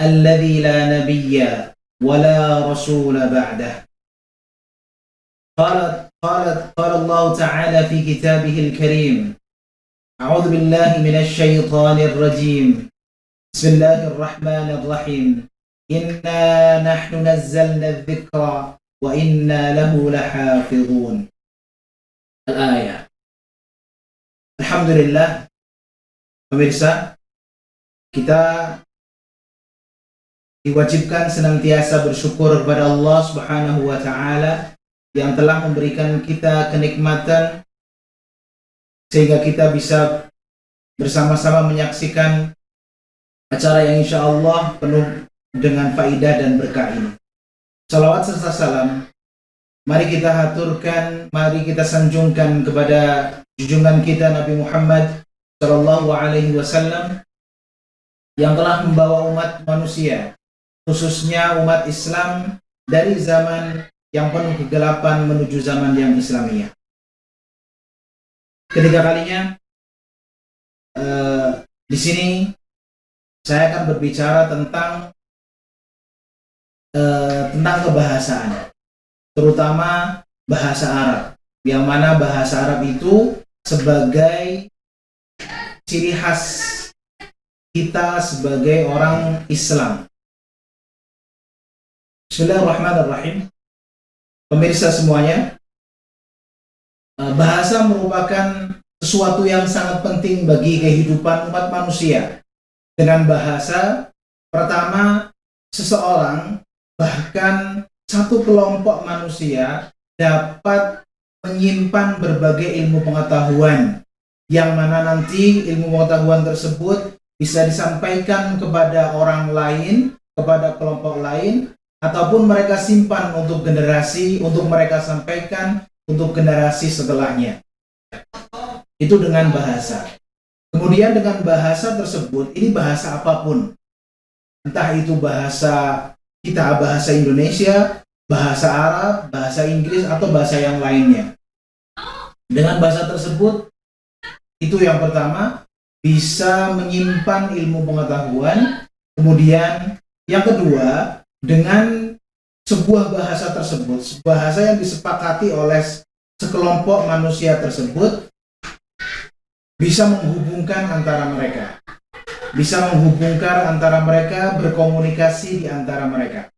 الذي لا نبي ولا رسول بعده. قالت قالت قال الله تعالى في كتابه الكريم أعوذ بالله من الشيطان الرجيم. بسم الله الرحمن الرحيم. إنا نحن نزلنا الذكر وإنا له لحافظون. الآية. الحمد لله. Pemirsa kita diwajibkan senantiasa bersyukur kepada Allah Subhanahu wa taala yang telah memberikan kita kenikmatan sehingga kita bisa bersama-sama menyaksikan acara yang insya Allah penuh dengan faidah dan berkah ini. Salawat serta salam, mari kita haturkan, mari kita sanjungkan kepada junjungan kita Nabi Muhammad Sallallahu Alaihi Wasallam yang telah membawa umat manusia khususnya umat Islam dari zaman yang penuh kegelapan menuju zaman yang Islamiyah. Ketiga kalinya uh, di sini saya akan berbicara tentang uh, tentang kebahasaan, terutama bahasa Arab, yang mana bahasa Arab itu sebagai ciri khas kita sebagai orang Islam Bismillahirrahmanirrahim. Pemirsa semuanya, eh, bahasa merupakan sesuatu yang sangat penting bagi kehidupan umat manusia. Dengan bahasa, pertama, seseorang bahkan satu kelompok manusia dapat menyimpan berbagai ilmu pengetahuan yang mana nanti ilmu pengetahuan tersebut bisa disampaikan kepada orang lain, kepada kelompok lain ataupun mereka simpan untuk generasi untuk mereka sampaikan untuk generasi setelahnya. Itu dengan bahasa. Kemudian dengan bahasa tersebut, ini bahasa apa pun. Entah itu bahasa kita bahasa Indonesia, bahasa Arab, bahasa Inggris atau bahasa yang lainnya. Dengan bahasa tersebut itu yang pertama bisa menyimpan ilmu pengetahuan, kemudian yang kedua dengan sebuah bahasa tersebut, bahasa yang disepakati oleh sekelompok manusia tersebut bisa menghubungkan antara mereka. Bisa menghubungkan antara mereka, berkomunikasi di antara mereka.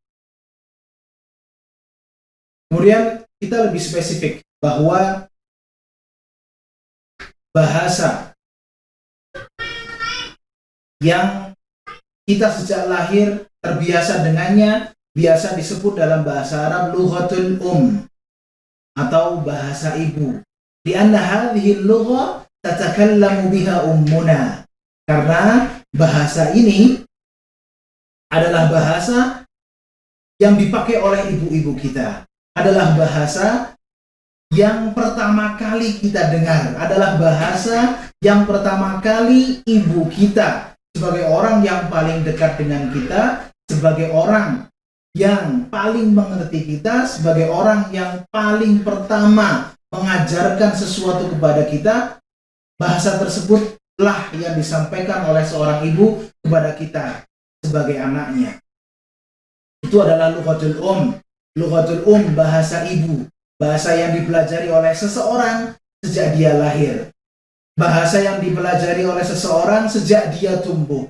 Kemudian kita lebih spesifik bahwa bahasa yang kita sejak lahir terbiasa dengannya biasa disebut dalam bahasa Arab lughatul um atau bahasa ibu. Di anna hadhihi lugha tatakallamu biha ummuna. Karena bahasa ini adalah bahasa yang dipakai oleh ibu-ibu kita. Adalah bahasa yang pertama kali kita dengar. Adalah bahasa yang pertama kali ibu kita sebagai orang yang paling dekat dengan kita sebagai orang yang paling mengerti kita, sebagai orang yang paling pertama mengajarkan sesuatu kepada kita, bahasa tersebutlah yang disampaikan oleh seorang ibu kepada kita sebagai anaknya. Itu adalah lughatul um. Lughatul um bahasa ibu, bahasa yang dipelajari oleh seseorang sejak dia lahir. Bahasa yang dipelajari oleh seseorang sejak dia tumbuh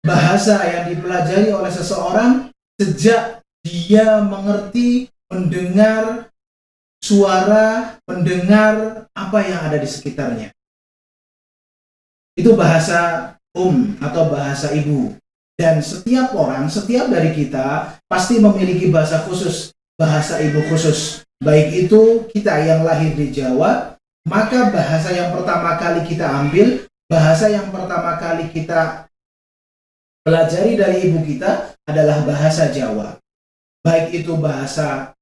bahasa yang dipelajari oleh seseorang sejak dia mengerti, mendengar suara, mendengar apa yang ada di sekitarnya. Itu bahasa um atau bahasa ibu. Dan setiap orang, setiap dari kita pasti memiliki bahasa khusus, bahasa ibu khusus. Baik itu kita yang lahir di Jawa, maka bahasa yang pertama kali kita ambil, bahasa yang pertama kali kita pelajari dari ibu kita adalah bahasa Jawa. Baik itu bahasa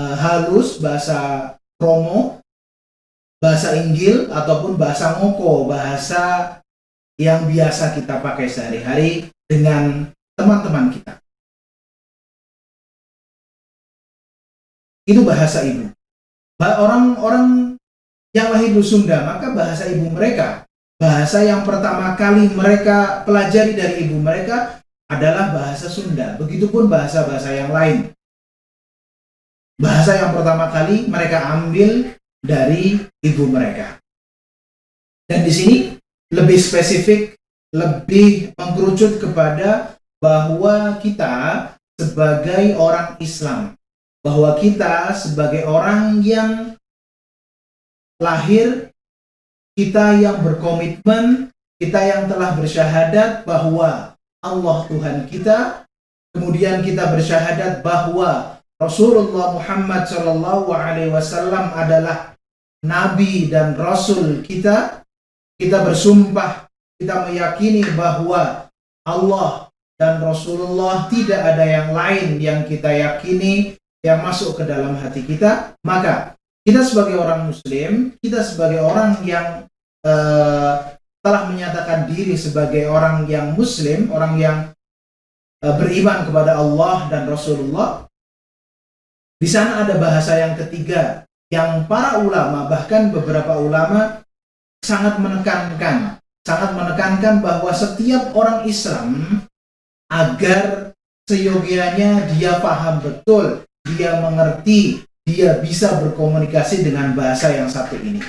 uh, halus, bahasa promo, bahasa Inggil ataupun bahasa ngoko, bahasa yang biasa kita pakai sehari-hari dengan teman-teman kita. Itu bahasa ibu. Orang-orang yang lahir di Sunda, maka bahasa ibu mereka bahasa yang pertama kali mereka pelajari dari ibu mereka adalah bahasa Sunda. Begitupun bahasa-bahasa yang lain. Bahasa yang pertama kali mereka ambil dari ibu mereka. Dan di sini lebih spesifik, lebih mengkerucut kepada bahwa kita sebagai orang Islam, bahwa kita sebagai orang yang lahir kita yang berkomitmen, kita yang telah bersyahadat bahwa Allah Tuhan kita, kemudian kita bersyahadat bahwa Rasulullah Muhammad Shallallahu Alaihi Wasallam adalah Nabi dan Rasul kita. Kita bersumpah, kita meyakini bahwa Allah dan Rasulullah tidak ada yang lain yang kita yakini yang masuk ke dalam hati kita, maka kita sebagai orang Muslim, kita sebagai orang yang uh, telah menyatakan diri sebagai orang yang muslim, orang yang uh, beriman kepada Allah dan Rasulullah. Di sana ada bahasa yang ketiga yang para ulama bahkan beberapa ulama sangat menekankan, sangat menekankan bahwa setiap orang Islam agar seyogianya dia paham betul, dia mengerti, dia bisa berkomunikasi dengan bahasa yang satu ini.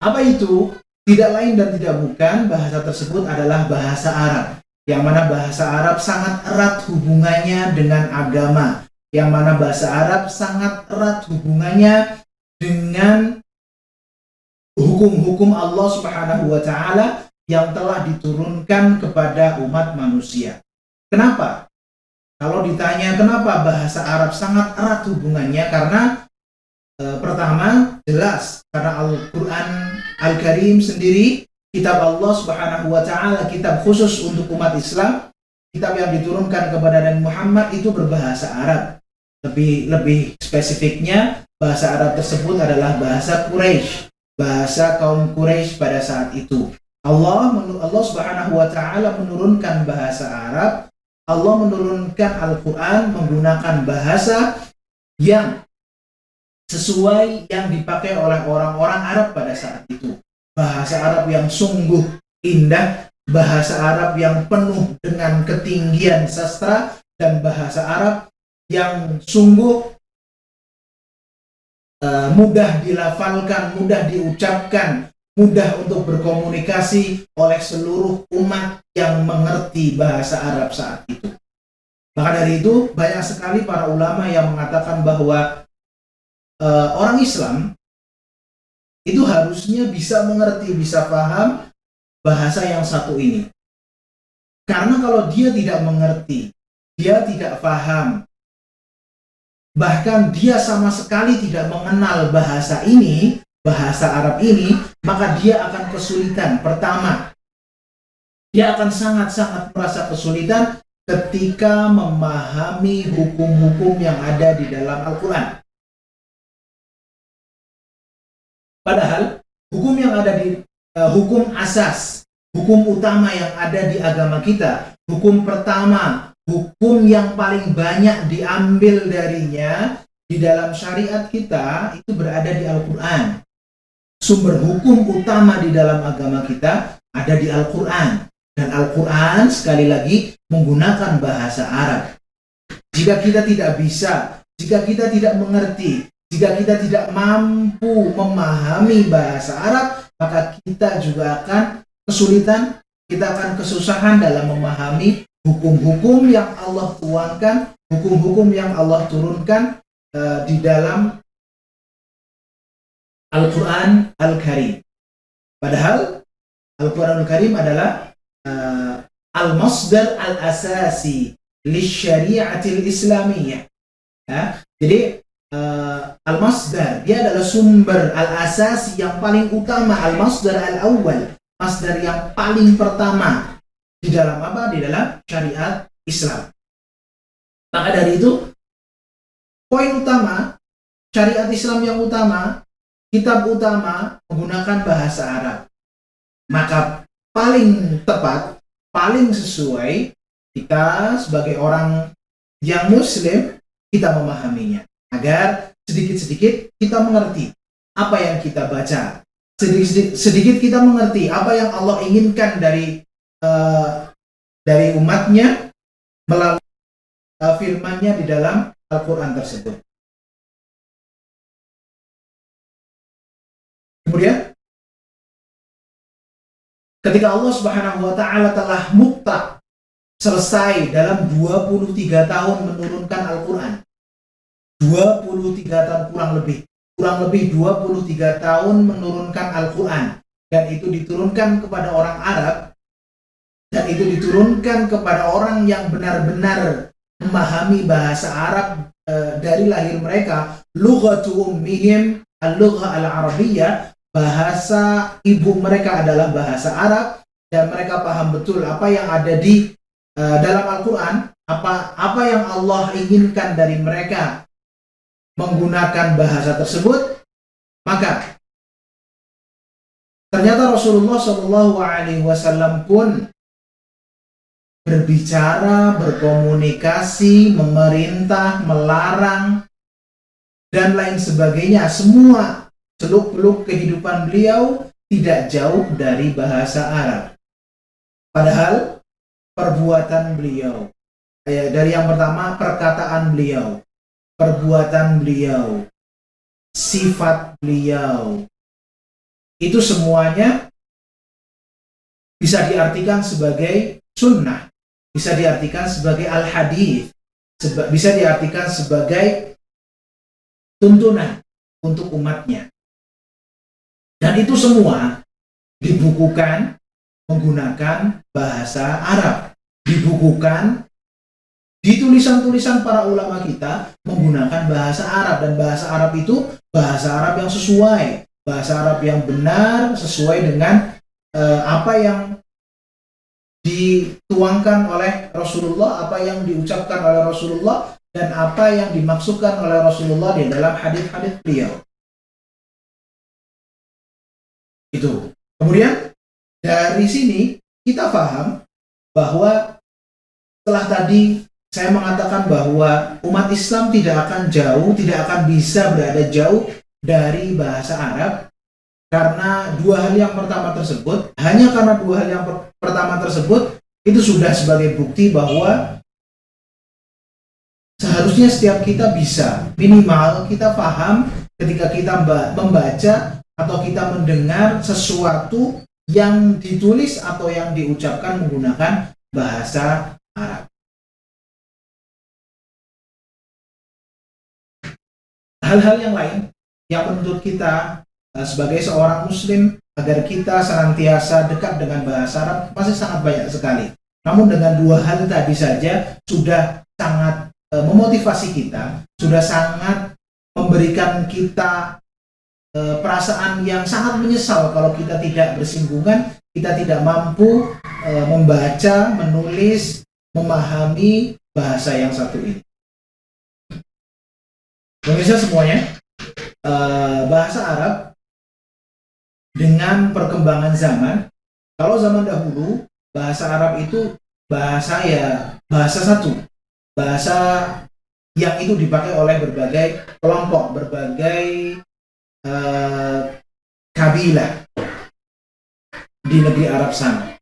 Apa itu? Tidak lain dan tidak bukan bahasa tersebut adalah bahasa Arab. Yang mana bahasa Arab sangat erat hubungannya dengan agama. Yang mana bahasa Arab sangat erat hubungannya dengan hukum-hukum Allah Subhanahu wa taala yang telah diturunkan kepada umat manusia. Kenapa? Kalau ditanya kenapa bahasa Arab sangat erat hubungannya karena e, pertama jelas karena Al-Qur'an Al-Karim sendiri, kitab Allah Subhanahu wa taala, kitab khusus untuk umat Islam, kitab yang diturunkan kepada Nabi Muhammad itu berbahasa Arab. Lebih lebih spesifiknya bahasa Arab tersebut adalah bahasa Quraisy, bahasa kaum Quraisy pada saat itu. Allah Allah Subhanahu wa taala menurunkan bahasa Arab, Allah menurunkan Al-Qur'an menggunakan bahasa yang sesuai yang dipakai oleh orang-orang Arab pada saat itu. Bahasa Arab yang sungguh indah, bahasa Arab yang penuh dengan ketinggian sastra, dan bahasa Arab yang sungguh uh, mudah dilafalkan, mudah diucapkan, mudah untuk berkomunikasi oleh seluruh umat yang mengerti bahasa Arab saat itu. Maka dari itu banyak sekali para ulama yang mengatakan bahwa uh, orang Islam itu harusnya bisa mengerti, bisa paham bahasa yang satu ini. Karena kalau dia tidak mengerti, dia tidak paham, bahkan dia sama sekali tidak mengenal bahasa ini, bahasa Arab ini, maka dia akan kesulitan. Pertama, dia akan sangat-sangat merasa kesulitan ketika memahami hukum-hukum yang ada di dalam Al-Quran. Padahal hukum yang ada di uh, hukum asas, hukum utama yang ada di agama kita, hukum pertama, hukum yang paling banyak diambil darinya di dalam syariat kita itu berada di Al-Qur'an. Sumber hukum utama di dalam agama kita ada di Al-Qur'an dan Al-Qur'an sekali lagi menggunakan bahasa Arab. Jika kita tidak bisa, jika kita tidak mengerti, jika kita tidak mampu memahami bahasa Arab, maka kita juga akan kesulitan, kita akan kesusahan dalam memahami hukum-hukum yang Allah tuangkan, hukum-hukum yang Allah turunkan uh, di dalam Al-Quran Al-Karim. Padahal Al-Quran Al-Karim adalah uh, al-masdar al-asasi li syariatil islamiyah. Ya, jadi uh, al-masdar dia adalah sumber al-asasi yang paling utama al-masdar al-awwal masdar yang paling pertama di dalam apa? Di dalam syariat Islam. Maka dari itu, poin utama syariat Islam yang utama, kitab utama menggunakan bahasa Arab. Maka paling tepat, paling sesuai kita sebagai orang yang muslim kita memahaminya agar sedikit-sedikit kita mengerti apa yang kita baca sedikit, sedikit kita mengerti apa yang Allah inginkan dari uh, dari umatnya melalui uh, firman-Nya di dalam Al-Qur'an tersebut. Kemudian ketika Allah Subhanahu wa taala telah mutlak selesai dalam 23 tahun menurunkan Al-Qur'an. 23 tahun kurang lebih. Kurang lebih 23 tahun menurunkan Al-Qur'an. Dan itu diturunkan kepada orang Arab. Dan itu diturunkan kepada orang yang benar-benar memahami bahasa Arab e, dari lahir mereka. Lughatu ummihim al-lugha al-arabiyyah bahasa ibu mereka adalah bahasa Arab. Dan mereka paham betul apa yang ada di uh, dalam Al-Qur'an. Apa apa yang Allah inginkan dari mereka menggunakan bahasa tersebut maka ternyata Rasulullah Shallallahu alaihi wasallam pun berbicara, berkomunikasi, memerintah, melarang, dan lain sebagainya. Semua seluk-beluk kehidupan beliau tidak jauh dari bahasa Arab. Padahal perbuatan beliau, ya, dari yang pertama perkataan beliau, perbuatan beliau, sifat beliau, itu semuanya bisa diartikan sebagai sunnah bisa diartikan sebagai al-hadis, bisa diartikan sebagai tuntunan untuk umatnya. Dan itu semua dibukukan menggunakan bahasa Arab. Dibukukan di tulisan-tulisan para ulama kita menggunakan bahasa Arab dan bahasa Arab itu bahasa Arab yang sesuai, bahasa Arab yang benar sesuai dengan uh, apa yang dituangkan oleh Rasulullah, apa yang diucapkan oleh Rasulullah, dan apa yang dimaksudkan oleh Rasulullah di dalam hadis-hadis beliau. Itu. Kemudian dari sini kita paham bahwa setelah tadi saya mengatakan bahwa umat Islam tidak akan jauh, tidak akan bisa berada jauh dari bahasa Arab karena dua hal yang pertama tersebut, hanya karena dua hal yang per pertama tersebut, itu sudah sebagai bukti bahwa seharusnya setiap kita bisa, minimal kita paham ketika kita membaca atau kita mendengar sesuatu yang ditulis atau yang diucapkan menggunakan bahasa Arab. Hal-hal yang lain yang menurut kita Eh, sebagai seorang muslim agar kita senantiasa dekat dengan bahasa Arab masih sangat banyak sekali. Namun dengan dua hal tadi saja sudah sangat e, memotivasi kita, sudah sangat memberikan kita e, perasaan yang sangat menyesal kalau kita tidak bersinggungan, kita tidak mampu membaca, menulis, memahami bahasa yang satu ini. Pemirsa semuanya, e, bahasa Arab dengan perkembangan zaman, kalau zaman dahulu bahasa Arab itu bahasa ya bahasa satu, bahasa yang itu dipakai oleh berbagai kelompok, berbagai uh, kabilah di negeri Arab sana.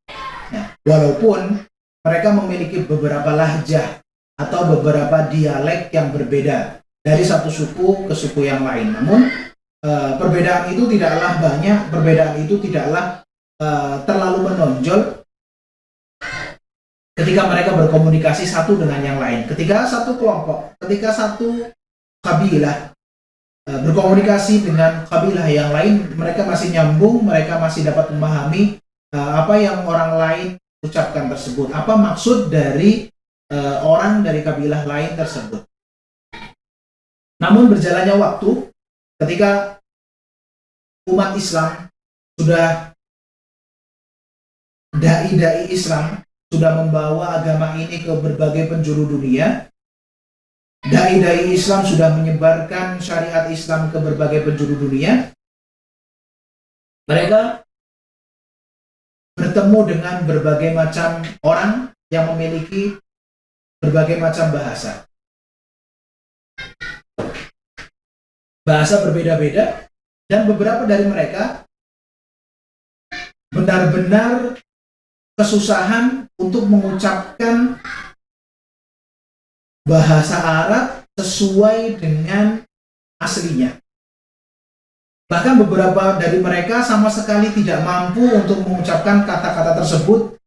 Ya, walaupun mereka memiliki beberapa lahjah atau beberapa dialek yang berbeda dari satu suku ke suku yang lain. Namun Eh, perbedaan itu tidaklah banyak, perbedaan itu tidaklah uh, terlalu menonjol ketika mereka berkomunikasi satu dengan yang lain. Ketika satu kelompok, ketika satu kabilah uh, berkomunikasi dengan kabilah yang lain, mereka masih nyambung, mereka masih dapat memahami uh, apa yang orang lain ucapkan tersebut, apa maksud dari uh, orang dari kabilah lain tersebut. Namun berjalannya waktu, ketika umat Islam sudah dai-dai Islam sudah membawa agama ini ke berbagai penjuru dunia. Dai-dai Islam sudah menyebarkan syariat Islam ke berbagai penjuru dunia. Mereka bertemu dengan berbagai macam orang yang memiliki berbagai macam bahasa. Bahasa berbeda-beda dan beberapa dari mereka benar-benar kesusahan untuk mengucapkan bahasa Arab sesuai dengan aslinya. Bahkan beberapa dari mereka sama sekali tidak mampu untuk mengucapkan kata-kata tersebut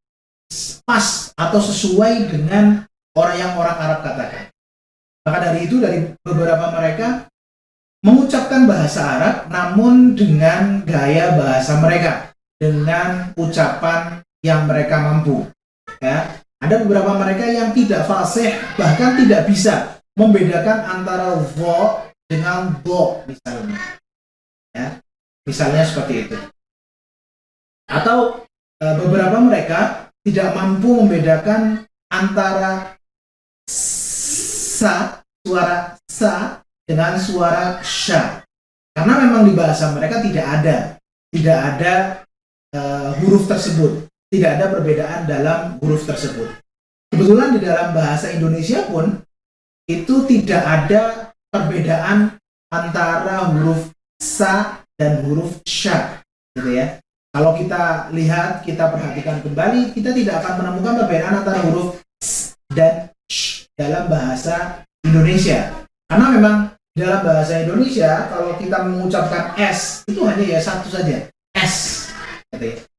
pas atau sesuai dengan orang yang orang Arab katakan. Maka dari itu dari beberapa mereka mengucapkan bahasa Arab namun dengan gaya bahasa mereka, dengan ucapan yang mereka mampu. Ya, ada beberapa mereka yang tidak fasih bahkan tidak bisa membedakan antara vo dengan bo misalnya. Ya, misalnya seperti itu. Atau e, beberapa mereka tidak mampu membedakan antara sa suara sa dengan suara sha karena memang di bahasa mereka tidak ada tidak ada uh, huruf tersebut tidak ada perbedaan dalam huruf tersebut. Kebetulan di dalam bahasa Indonesia pun itu tidak ada perbedaan antara huruf sa dan huruf sya, gitu ya. Kalau kita lihat, kita perhatikan kembali, kita tidak akan menemukan perbedaan antara huruf s dan sh dalam bahasa Indonesia. Karena memang dalam bahasa Indonesia, kalau kita mengucapkan s itu hanya ya satu saja, s,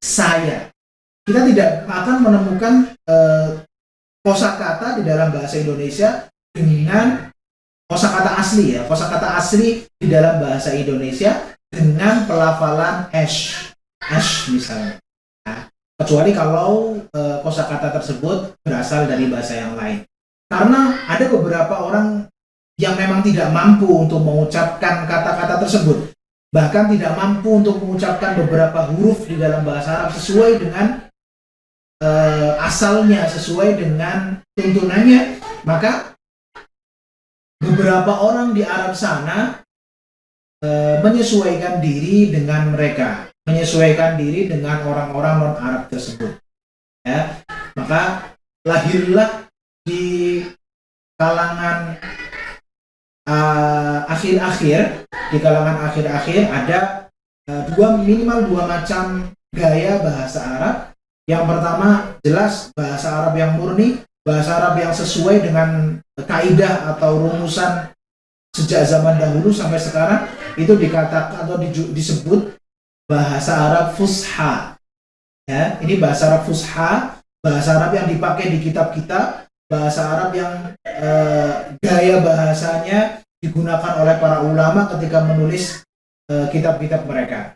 saya. Kita tidak akan menemukan uh, kosakata di dalam bahasa Indonesia dengan kosakata asli ya. Kosakata asli di dalam bahasa Indonesia dengan pelafalan ash ash misalnya. Nah, kecuali kalau uh, kosakata tersebut berasal dari bahasa yang lain. Karena ada beberapa orang yang memang tidak mampu untuk mengucapkan kata-kata tersebut bahkan tidak mampu untuk mengucapkan beberapa huruf di dalam bahasa Arab sesuai dengan uh, asalnya sesuai dengan tuntunannya, maka beberapa orang di Arab sana uh, menyesuaikan diri dengan mereka, menyesuaikan diri dengan orang-orang non Arab tersebut. Ya, maka lahirlah di kalangan akhir-akhir uh, di kalangan akhir-akhir ada uh, dua minimal dua macam gaya bahasa Arab. Yang pertama jelas bahasa Arab yang murni, bahasa Arab yang sesuai dengan kaidah atau rumusan sejak zaman dahulu sampai sekarang. Itu dikatakan atau disebut bahasa Arab fusha. Ya, ini bahasa Arab fusha, bahasa Arab yang dipakai di kitab-kitab, bahasa Arab yang eh, gaya bahasanya digunakan oleh para ulama ketika menulis eh, kitab-kitab mereka.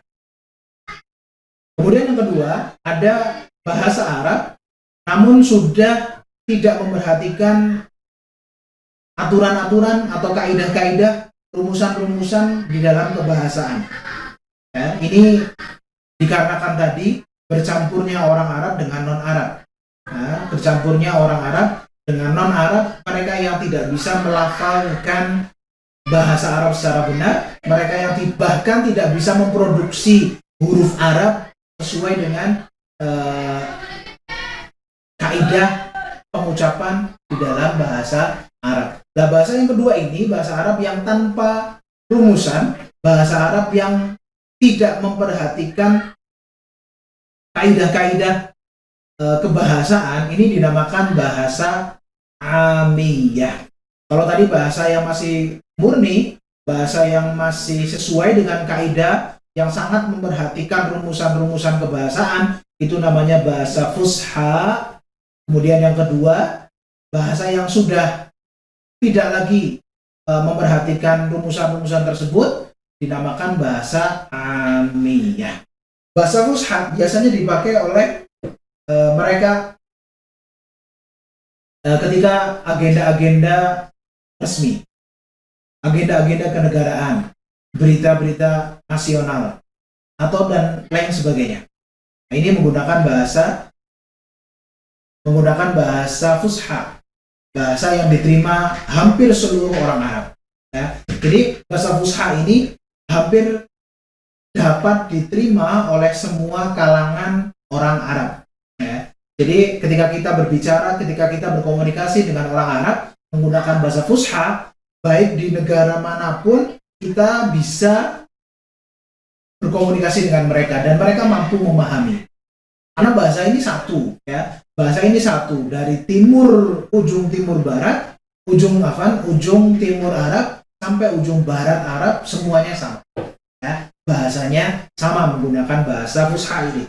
Kemudian yang kedua, ada bahasa Arab namun sudah tidak memperhatikan aturan-aturan atau kaidah-kaidah rumusan-rumusan di dalam kebahasaan. Ya, ini dikarenakan tadi bercampurnya orang Arab dengan non Arab. Ya, bercampurnya orang Arab dengan non Arab, mereka yang tidak bisa melafalkan bahasa Arab secara benar, mereka yang bahkan tidak bisa memproduksi huruf Arab sesuai dengan uh, kaidah pengucapan di dalam bahasa Arab. Nah, bahasa yang kedua ini bahasa Arab yang tanpa rumusan, bahasa Arab yang tidak memperhatikan kaidah-kaidah e, kebahasaan ini dinamakan bahasa amiyah. Kalau tadi bahasa yang masih murni, bahasa yang masih sesuai dengan kaidah yang sangat memperhatikan rumusan-rumusan kebahasaan itu namanya bahasa fusha. Kemudian yang kedua, bahasa yang sudah tidak lagi e, memperhatikan rumusan-rumusan tersebut dinamakan bahasa amiyah. Bahasa fusha biasanya dipakai oleh e, mereka e, ketika agenda-agenda resmi, agenda-agenda kenegaraan, berita-berita nasional, atau dan lain sebagainya. Nah, ini menggunakan bahasa menggunakan bahasa fusha, bahasa yang diterima hampir seluruh orang Arab. Ya. Jadi bahasa fusha ini hampir dapat diterima oleh semua kalangan orang Arab. Jadi ketika kita berbicara, ketika kita berkomunikasi dengan orang Arab menggunakan bahasa fusha, baik di negara mana pun kita bisa berkomunikasi dengan mereka dan mereka mampu memahami. Karena bahasa ini satu, ya. Bahasa ini satu dari timur ujung timur barat, ujung Afan, ujung timur Arab sampai ujung barat Arab semuanya sama. Ya. Bahasanya sama menggunakan bahasa Fusha ini.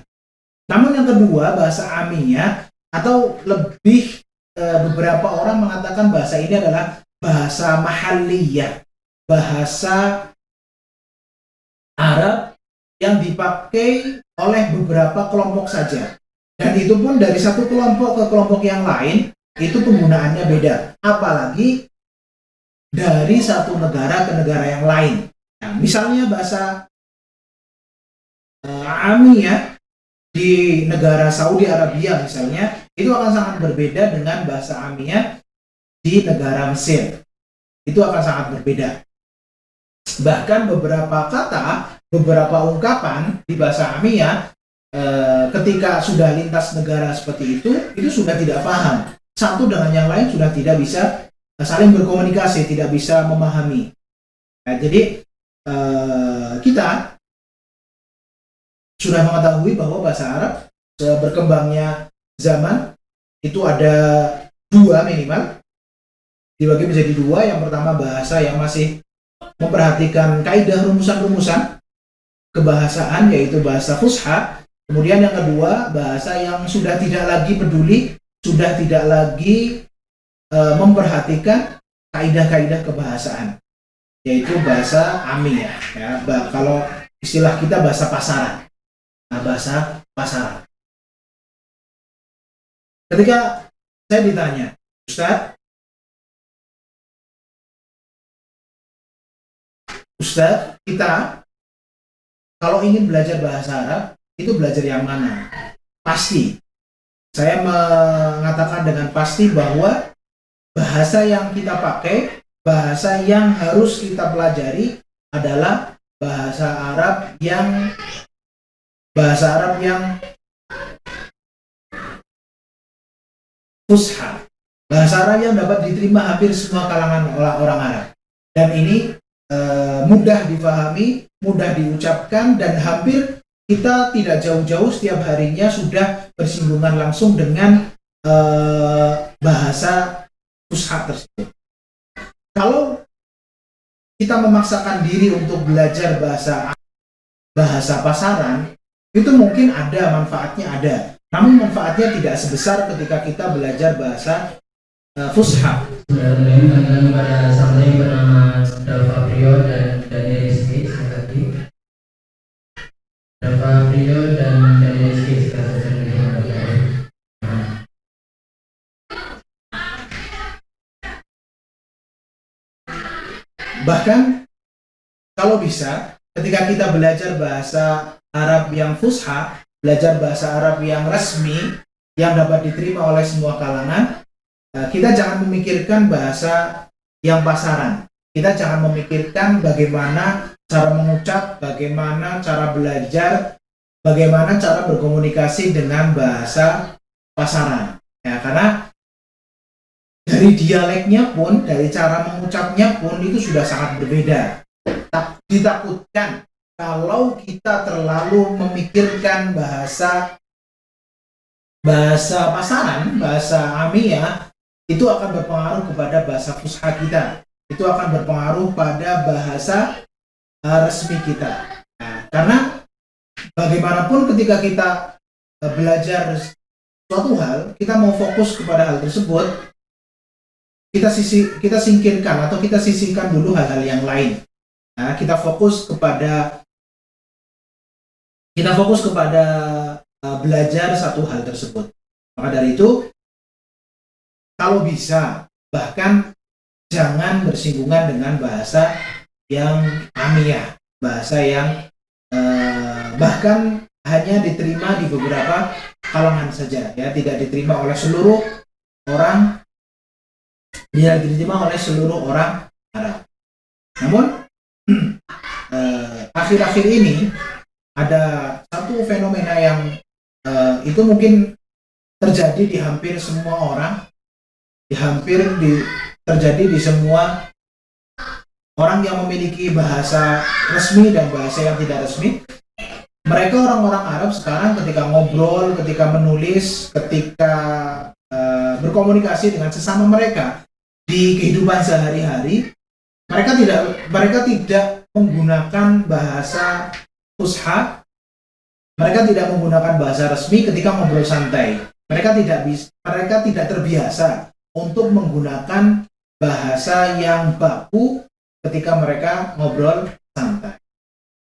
Namun yang kedua bahasa Amiyah atau lebih e, beberapa orang mengatakan bahasa ini adalah bahasa Mahaliyah, bahasa Arab yang dipakai oleh beberapa kelompok saja. Dan itu pun dari satu kelompok ke kelompok yang lain itu penggunaannya beda. Apalagi dari satu negara ke negara yang lain. Nah, misalnya bahasa uh, Ami ya di negara Saudi Arabia misalnya itu akan sangat berbeda dengan bahasa Amiyah di negara Mesir. Itu akan sangat berbeda. Bahkan beberapa kata beberapa ungkapan di bahasa Amia e, ketika sudah lintas negara seperti itu itu sudah tidak paham satu dengan yang lain sudah tidak bisa saling berkomunikasi tidak bisa memahami nah, jadi e, kita sudah mengetahui bahwa bahasa Arab berkembangnya zaman itu ada dua minimal dibagi menjadi dua yang pertama bahasa yang masih memperhatikan kaidah rumusan-rumusan kebahasaan yaitu bahasa fusha. Kemudian yang kedua, bahasa yang sudah tidak lagi peduli, sudah tidak lagi e, memperhatikan kaidah-kaidah kebahasaan, yaitu bahasa amiyah. Ya, bah, kalau istilah kita bahasa pasaran. Nah, bahasa pasaran. Ketika saya ditanya, Ustadz, Ustadz, kita kalau ingin belajar bahasa Arab, itu belajar yang mana? Pasti. Saya mengatakan dengan pasti bahwa bahasa yang kita pakai, bahasa yang harus kita pelajari adalah bahasa Arab yang bahasa Arab yang fusha. Bahasa Arab yang dapat diterima hampir semua kalangan orang Arab. Dan ini e, mudah difahami, mudah diucapkan dan hampir kita tidak jauh-jauh setiap harinya sudah bersinggungan langsung dengan e, bahasa pusat tersebut. Kalau kita memaksakan diri untuk belajar bahasa bahasa pasaran, itu mungkin ada manfaatnya ada. Namun manfaatnya tidak sebesar ketika kita belajar bahasa uh, fusha. pada bernama Fabrio dan Daniel Rizky sekali. Fabrio dan Daniel Rizky sekali. Bahkan kalau bisa ketika kita belajar bahasa Arab yang fusha, belajar bahasa Arab yang resmi yang dapat diterima oleh semua kalangan, eh, kita jangan memikirkan bahasa yang pasaran. Kita jangan memikirkan bagaimana cara mengucap, bagaimana cara belajar, bagaimana cara berkomunikasi dengan bahasa pasaran. Ya, karena dari dialeknya pun, dari cara mengucapnya pun itu sudah sangat berbeda. Ditakutkan kalau kita terlalu memikirkan bahasa bahasa pasaran, bahasa amiyah, itu akan berpengaruh kepada bahasa fusha kita itu akan berpengaruh pada bahasa uh, resmi kita. Nah, karena bagaimanapun ketika kita uh, belajar suatu hal, kita mau fokus kepada hal tersebut, kita sisi kita singkirkan atau kita sisihkan dulu hal-hal yang lain. Nah, kita fokus kepada kita fokus kepada uh, belajar satu hal tersebut. Maka dari itu, kalau bisa bahkan jangan bersinggungan dengan bahasa yang amiyah, bahasa yang eh, bahkan hanya diterima di beberapa kalangan saja ya tidak diterima oleh seluruh orang tidak diterima oleh seluruh orang Arab. Namun eh, akhir-akhir ini ada satu fenomena yang eh, itu mungkin terjadi di hampir semua orang, di hampir di terjadi di semua orang yang memiliki bahasa resmi dan bahasa yang tidak resmi. Mereka orang-orang Arab sekarang ketika ngobrol, ketika menulis, ketika eh, berkomunikasi dengan sesama mereka di kehidupan sehari-hari, mereka tidak mereka tidak menggunakan bahasa fusha, mereka tidak menggunakan bahasa resmi ketika ngobrol santai. Mereka tidak bisa, mereka tidak terbiasa untuk menggunakan bahasa yang baku ketika mereka ngobrol santai.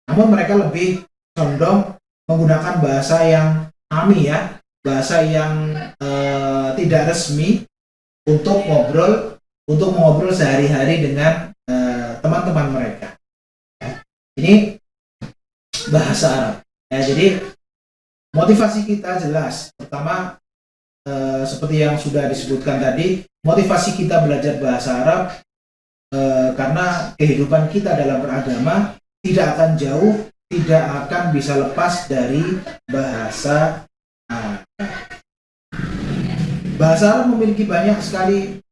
Namun mereka lebih condong menggunakan bahasa yang kami ya, bahasa yang eh, tidak resmi untuk ngobrol, untuk ngobrol sehari-hari dengan eh, teman-teman mereka. Ini bahasa Arab. Ya, jadi motivasi kita jelas. Pertama, eh, seperti yang sudah disebutkan tadi, motivasi kita belajar bahasa Arab eh, karena kehidupan kita dalam beragama tidak akan jauh, tidak akan bisa lepas dari bahasa Arab. Bahasa Arab memiliki banyak sekali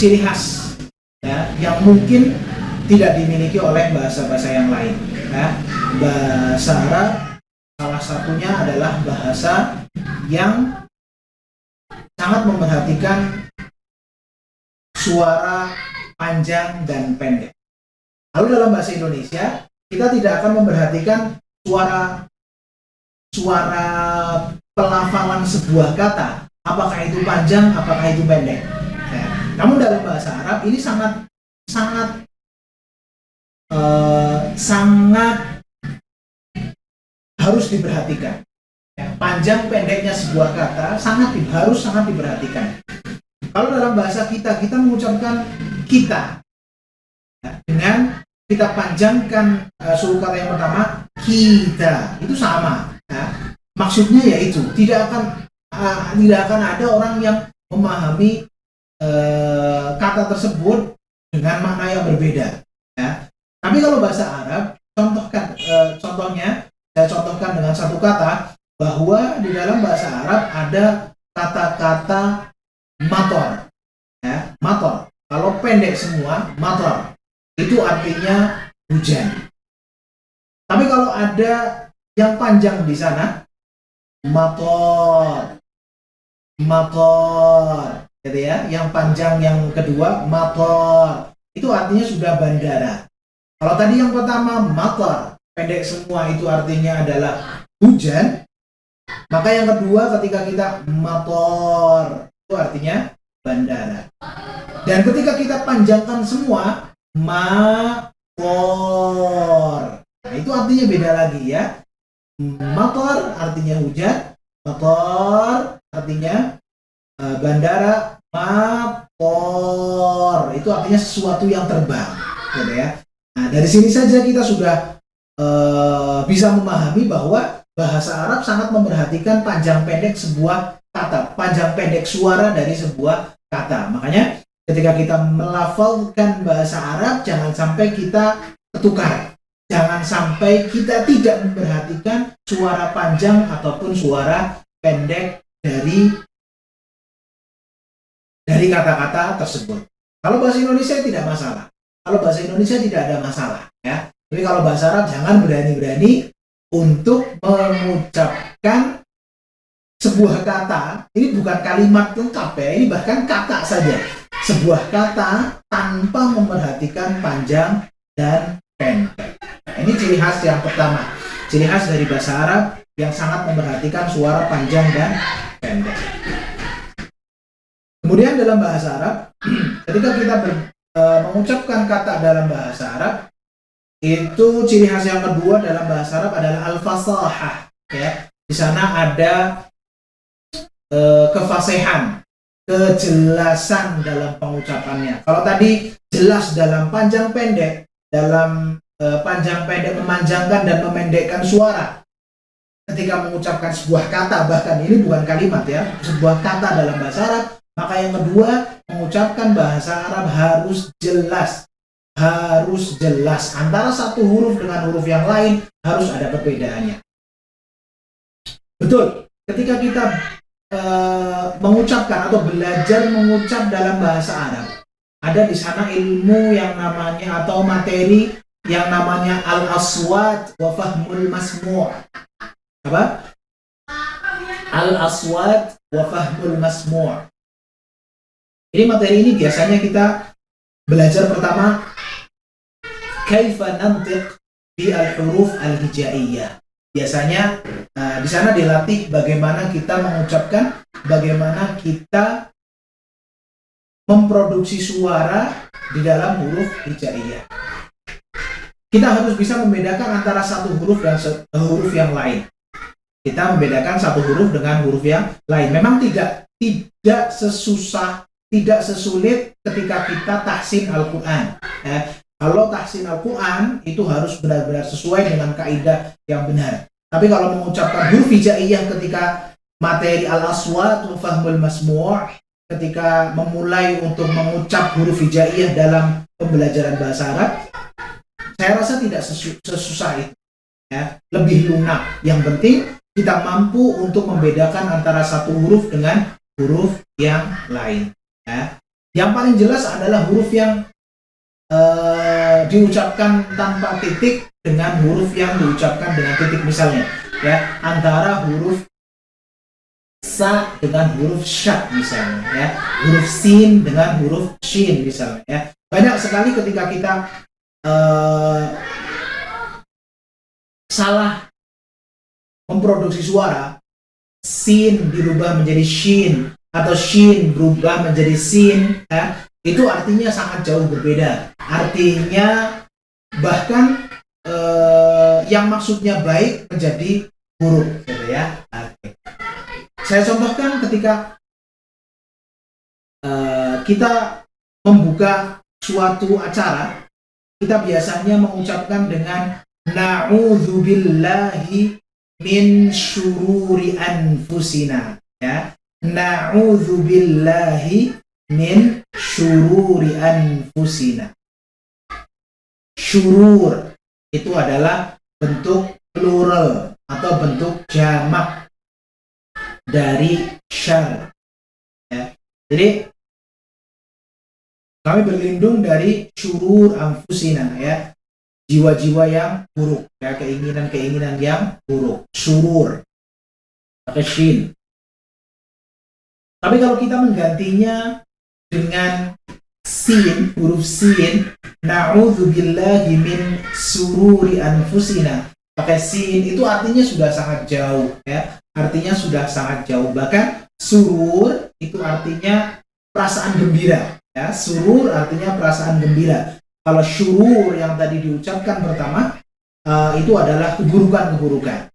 ciri khas ya, yang mungkin tidak dimiliki oleh bahasa-bahasa yang lain. Ya. Bahasa Arab salah satunya adalah bahasa yang sangat memperhatikan suara panjang dan pendek. Lalu dalam bahasa Indonesia kita tidak akan memperhatikan suara suara pelafalan sebuah kata, apakah itu panjang, apakah itu pendek. Ya. Namun dalam bahasa Arab ini sangat sangat eh, sangat harus diperhatikan. Ya, panjang pendeknya sebuah kata sangat harus sangat diperhatikan. Kalau dalam bahasa kita kita mengucapkan kita ya, dengan kita panjangkan eh, suku kata yang pertama kita itu sama. ya. Maksudnya yaitu tidak akan ah, tidak akan ada orang yang memahami eh, kata tersebut dengan makna yang berbeda. Ya. Tapi kalau bahasa Arab, contohkan eh, contohnya saya contohkan dengan satu kata bahwa di dalam bahasa Arab ada kata-kata mator. Ya, mator. Kalau pendek semua, mator. Itu artinya hujan. Tapi kalau ada yang panjang di sana, mator. Mator. Gitu ya. Yang panjang yang kedua, mator. Itu artinya sudah bandara. Kalau tadi yang pertama matar, pendek semua itu artinya adalah hujan. Maka yang kedua ketika kita motor itu artinya bandara. Dan ketika kita panjangkan semua motor. Nah, itu artinya beda lagi ya. Motor artinya hujan, motor artinya eh, bandara, motor itu artinya sesuatu yang terbang, gitu ya. Nah, dari sini saja kita sudah eh, bisa memahami bahwa bahasa Arab sangat memperhatikan panjang pendek sebuah kata, panjang pendek suara dari sebuah kata. Makanya ketika kita melafalkan bahasa Arab, jangan sampai kita ketukar. Jangan sampai kita tidak memperhatikan suara panjang ataupun suara pendek dari dari kata-kata tersebut. Kalau bahasa Indonesia tidak masalah. Kalau bahasa Indonesia tidak ada masalah ya. Tapi kalau bahasa Arab jangan berani-berani untuk mengucapkan sebuah kata. Ini bukan kalimat lengkap ya, ini bahkan kata saja. Sebuah kata tanpa memperhatikan panjang dan pendek. Nah, ini ciri khas yang pertama. Ciri khas dari bahasa Arab yang sangat memperhatikan suara panjang dan pendek. Kemudian dalam bahasa Arab, ketika kita ber- e, mengucapkan kata dalam bahasa Arab, itu ciri khas yang kedua dalam bahasa Arab adalah al-fasahah. Ya, di sana ada e, kefasihan, kejelasan dalam pengucapannya. Kalau tadi jelas dalam panjang pendek, dalam e, panjang pendek memanjangkan dan memendekkan suara. ketika mengucapkan sebuah kata bahkan ini bukan kalimat ya sebuah kata dalam bahasa Arab maka yang kedua mengucapkan bahasa Arab harus jelas. Harus jelas. Antara satu huruf dengan huruf yang lain harus ada perbedaannya. Betul. Ketika kita eh, mengucapkan atau belajar mengucap dalam bahasa Arab ada di sana ilmu yang namanya atau materi yang namanya al-aswat wa fahmul masmu' apa? Al-aswad wa fahmul masmu' Ini materi ini biasanya kita belajar pertama kaifa nantiq bi al-huruf al-hijaiyah. Biasanya uh, di sana dilatih bagaimana kita mengucapkan, bagaimana kita memproduksi suara di dalam huruf hijaiyah. Kita harus bisa membedakan antara satu huruf dan huruf yang lain kita membedakan satu huruf dengan huruf yang lain. Memang tidak tidak sesusah, tidak sesulit ketika kita tahsin Al-Quran. Ya. Kalau tahsin Al-Quran itu harus benar-benar sesuai dengan kaidah yang benar. Tapi kalau mengucapkan huruf hijaiyah ketika materi al-aswat wa fahmul masmu' ketika memulai untuk mengucap huruf hijaiyah dalam pembelajaran bahasa Arab, saya rasa tidak sesusah itu. Ya, lebih lunak. Yang penting kita mampu untuk membedakan antara satu huruf dengan huruf yang lain. Ya. Yang paling jelas adalah huruf yang uh, diucapkan tanpa titik dengan huruf yang diucapkan dengan titik misalnya. Ya, antara huruf sa dengan huruf syak misalnya ya huruf sin dengan huruf shin misalnya ya banyak sekali ketika kita uh, salah memproduksi suara, sin dirubah menjadi shin atau shin berubah menjadi sin, ya, itu artinya sangat jauh berbeda. Artinya bahkan eh, yang maksudnya baik menjadi buruk, gitu ya. Oke. Saya contohkan ketika eh, kita membuka suatu acara, kita biasanya mengucapkan dengan na'udzubillahi min syururi anfusina ya na'udzu billahi min syururi anfusina. Syurur itu adalah bentuk plural atau bentuk jamak dari syar ya. jadi kami berlindung dari syurur anfusina ya. Jiwa-jiwa yang buruk, ya. Keinginan-keinginan yang buruk, surur, pakai shin. Tapi kalau kita menggantinya dengan sin, huruf sin, na'udzubillahi min sururi anfusina. Pakai sin itu artinya sudah sangat jauh ya. Artinya sudah sangat jauh. Bahkan surur itu artinya perasaan gembira ya. Surur artinya perasaan gembira. Kalau syurur yang tadi diucapkan pertama uh, itu adalah keburukan-keburukan.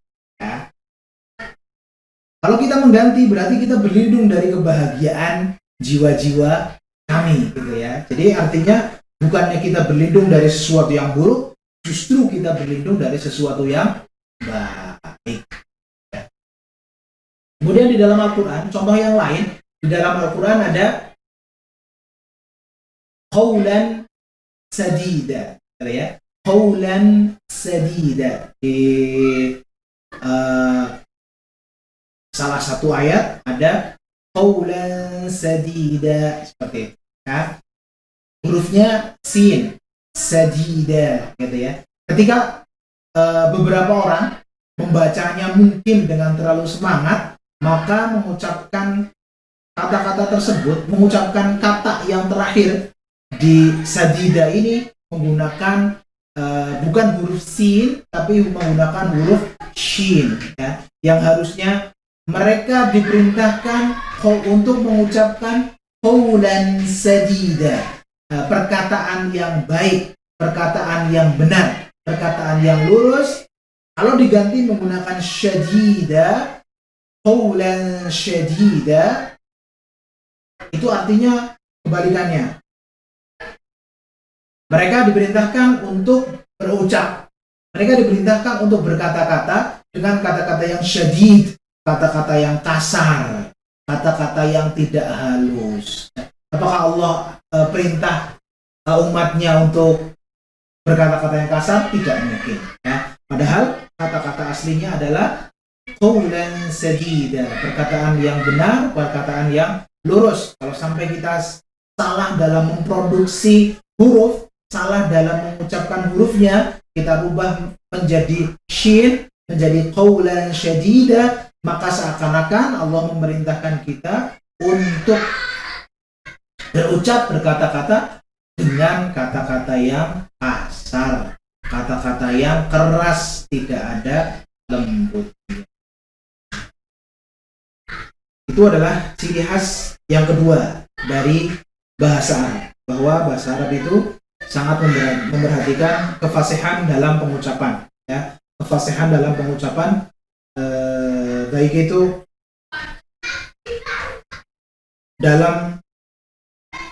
Kalau kita mengganti berarti kita berlindung dari kebahagiaan jiwa-jiwa kami, gitu ya. Jadi artinya bukannya kita berlindung dari sesuatu yang buruk, justru kita berlindung dari sesuatu yang baik. Ya. Kemudian di dalam Al-Quran, contoh yang lain, di dalam Al-Quran ada qawlan sadida ya qawlan sadida di uh, salah satu ayat ada qawlan sadida seperti itu ya. hurufnya sin sadida gitu ya ketika uh, beberapa orang membacanya mungkin dengan terlalu semangat maka mengucapkan kata-kata tersebut mengucapkan kata yang terakhir di sadida ini menggunakan uh, bukan huruf sin tapi menggunakan huruf shin ya yang harusnya mereka diperintahkan untuk mengucapkan qaulan sadida. Uh, perkataan yang baik perkataan yang benar perkataan yang lurus. Kalau diganti menggunakan syadida qaulan syadida itu artinya kebalikannya. Mereka diperintahkan untuk berucap. Mereka diperintahkan untuk berkata-kata dengan kata-kata yang syadid, kata-kata yang kasar, kata-kata yang tidak halus. Apakah Allah eh, perintah eh, umatnya untuk berkata-kata yang kasar? Tidak mungkin. Ya. Padahal kata-kata aslinya adalah qawlan sadida, perkataan yang benar, perkataan yang lurus. Kalau sampai kita salah dalam memproduksi huruf, salah dalam mengucapkan hurufnya, kita rubah menjadi shin, menjadi qawlan syadida, maka seakan-akan Allah memerintahkan kita untuk berucap berkata-kata dengan kata-kata yang kasar, kata-kata yang keras, tidak ada lembutnya. Itu adalah ciri khas yang kedua dari bahasa Arab, bahwa bahasa Arab itu sangat memper- memperhatikan kefasihan dalam pengucapan, ya, kefasihan dalam pengucapan eh, baik itu dalam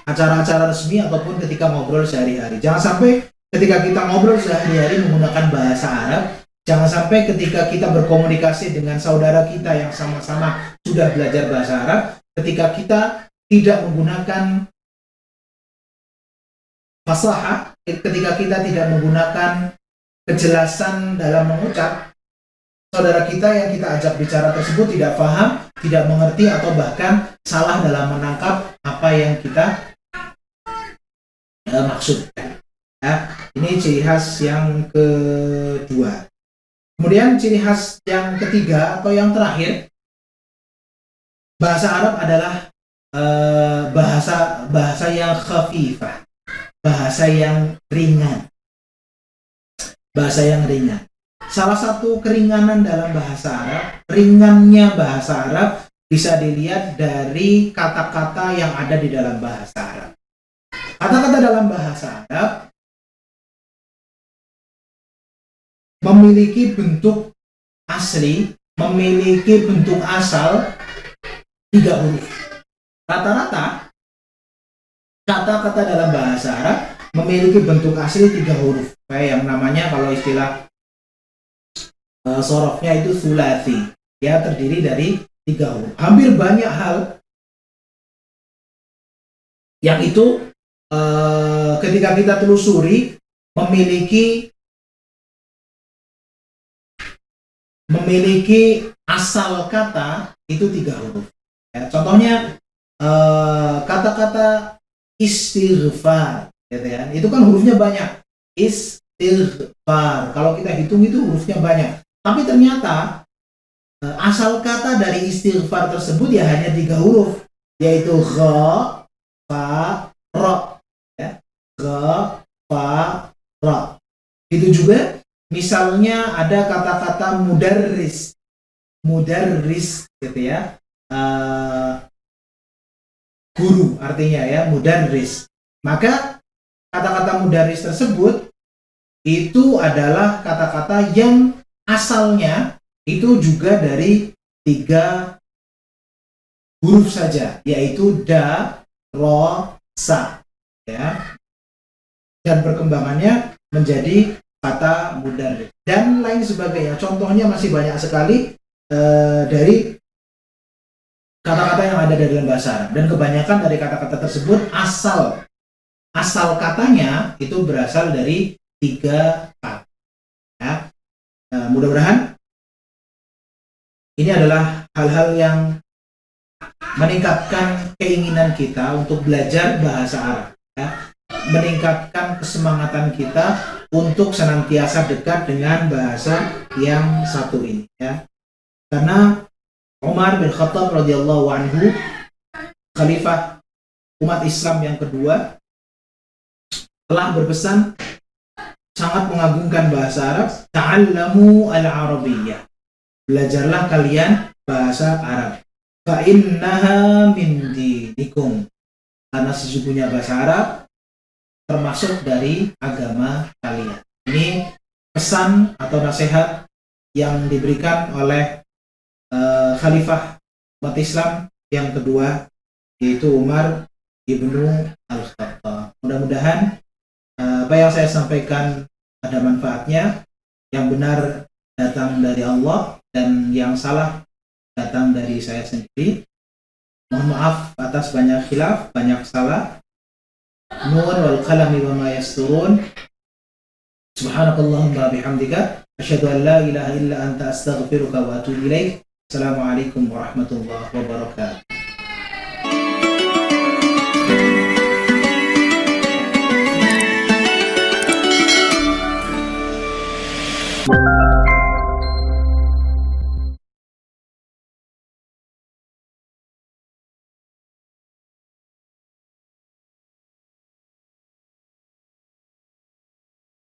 acara-acara resmi ataupun ketika ngobrol sehari-hari. Jangan sampai ketika kita ngobrol sehari-hari menggunakan bahasa Arab, jangan sampai ketika kita berkomunikasi dengan saudara kita yang sama-sama sudah belajar bahasa Arab, ketika kita tidak menggunakan fasaha, ketika kita tidak menggunakan kejelasan dalam mengucap, saudara kita yang kita ajak bicara tersebut tidak paham, tidak mengerti atau bahkan salah dalam menangkap apa yang kita eh, maksudkan. Ya, ini ciri khas yang kedua. Kemudian ciri khas yang ketiga atau yang terakhir, bahasa Arab adalah eh, bahasa bahasa yang khafifah, bahasa yang ringan, bahasa yang ringan. Salah satu keringanan dalam bahasa Arab, ringannya bahasa Arab bisa dilihat dari kata-kata yang ada di dalam bahasa Arab. Kata-kata dalam bahasa Arab memiliki bentuk asli, memiliki bentuk asal tiga huruf. Rata-rata kata-kata dalam bahasa Arab memiliki bentuk asli tiga huruf. Kayak yang namanya kalau istilah uh, sorofnya itu sulasi. Ya terdiri dari tiga huruf. Hampir banyak hal yang itu eh, ketika kita telusuri memiliki memiliki asal kata itu tiga huruf. Ya, contohnya eh, kata-kata istighfar, gitu ya. Itu kan hurufnya banyak. Istighfar. Kalau kita hitung itu hurufnya banyak. Tapi ternyata eh, asal kata dari istighfar tersebut ya hanya tiga huruf, yaitu gha, fa, ra. Ya. Gha, fa, ra. Itu juga misalnya ada kata-kata mudarris. Mudarris gitu ya. Eh, guru artinya ya, mudarris. Maka kata-kata mudarris tersebut itu adalah kata-kata yang asalnya itu juga dari tiga huruf saja, yaitu da, ro, sa, ya. Dan perkembangannya menjadi kata mudarris dan lain sebagainya. Contohnya masih banyak sekali eh, dari kata-kata yang ada dalam bahasa Arab dan kebanyakan dari kata-kata tersebut asal asal katanya itu berasal dari tiga kata. Mudah-mudahan ini adalah hal-hal yang meningkatkan keinginan kita untuk belajar bahasa Arab, ya. meningkatkan kesemangatan kita untuk senantiasa dekat dengan bahasa yang satu ini. Ya. Karena Umar bin Khattab radhiyallahu anhu, khalifah umat Islam yang kedua, telah berpesan sangat mengagungkan bahasa Arab, ta'allamu al-arabiyyah. Belajarlah kalian bahasa Arab. Fa innaha min dinikum. Karena sesungguhnya bahasa Arab termasuk dari agama kalian. Ini pesan atau nasihat yang diberikan oleh uh, Khalifah umat Islam yang kedua yaitu Umar ibnu Al-Khattab. Mudah-mudahan apa yang saya sampaikan ada manfaatnya. Yang benar datang dari Allah dan yang salah datang dari saya sendiri. Mohon maaf atas banyak khilaf, banyak salah. Nun wal qalami wa ma yasturun. Subhanakallahumma bihamdika asyhadu an la ilaha illa anta astaghfiruka wa atubu ilaik. Assalamualaikum warahmatullahi wabarakatuh. Música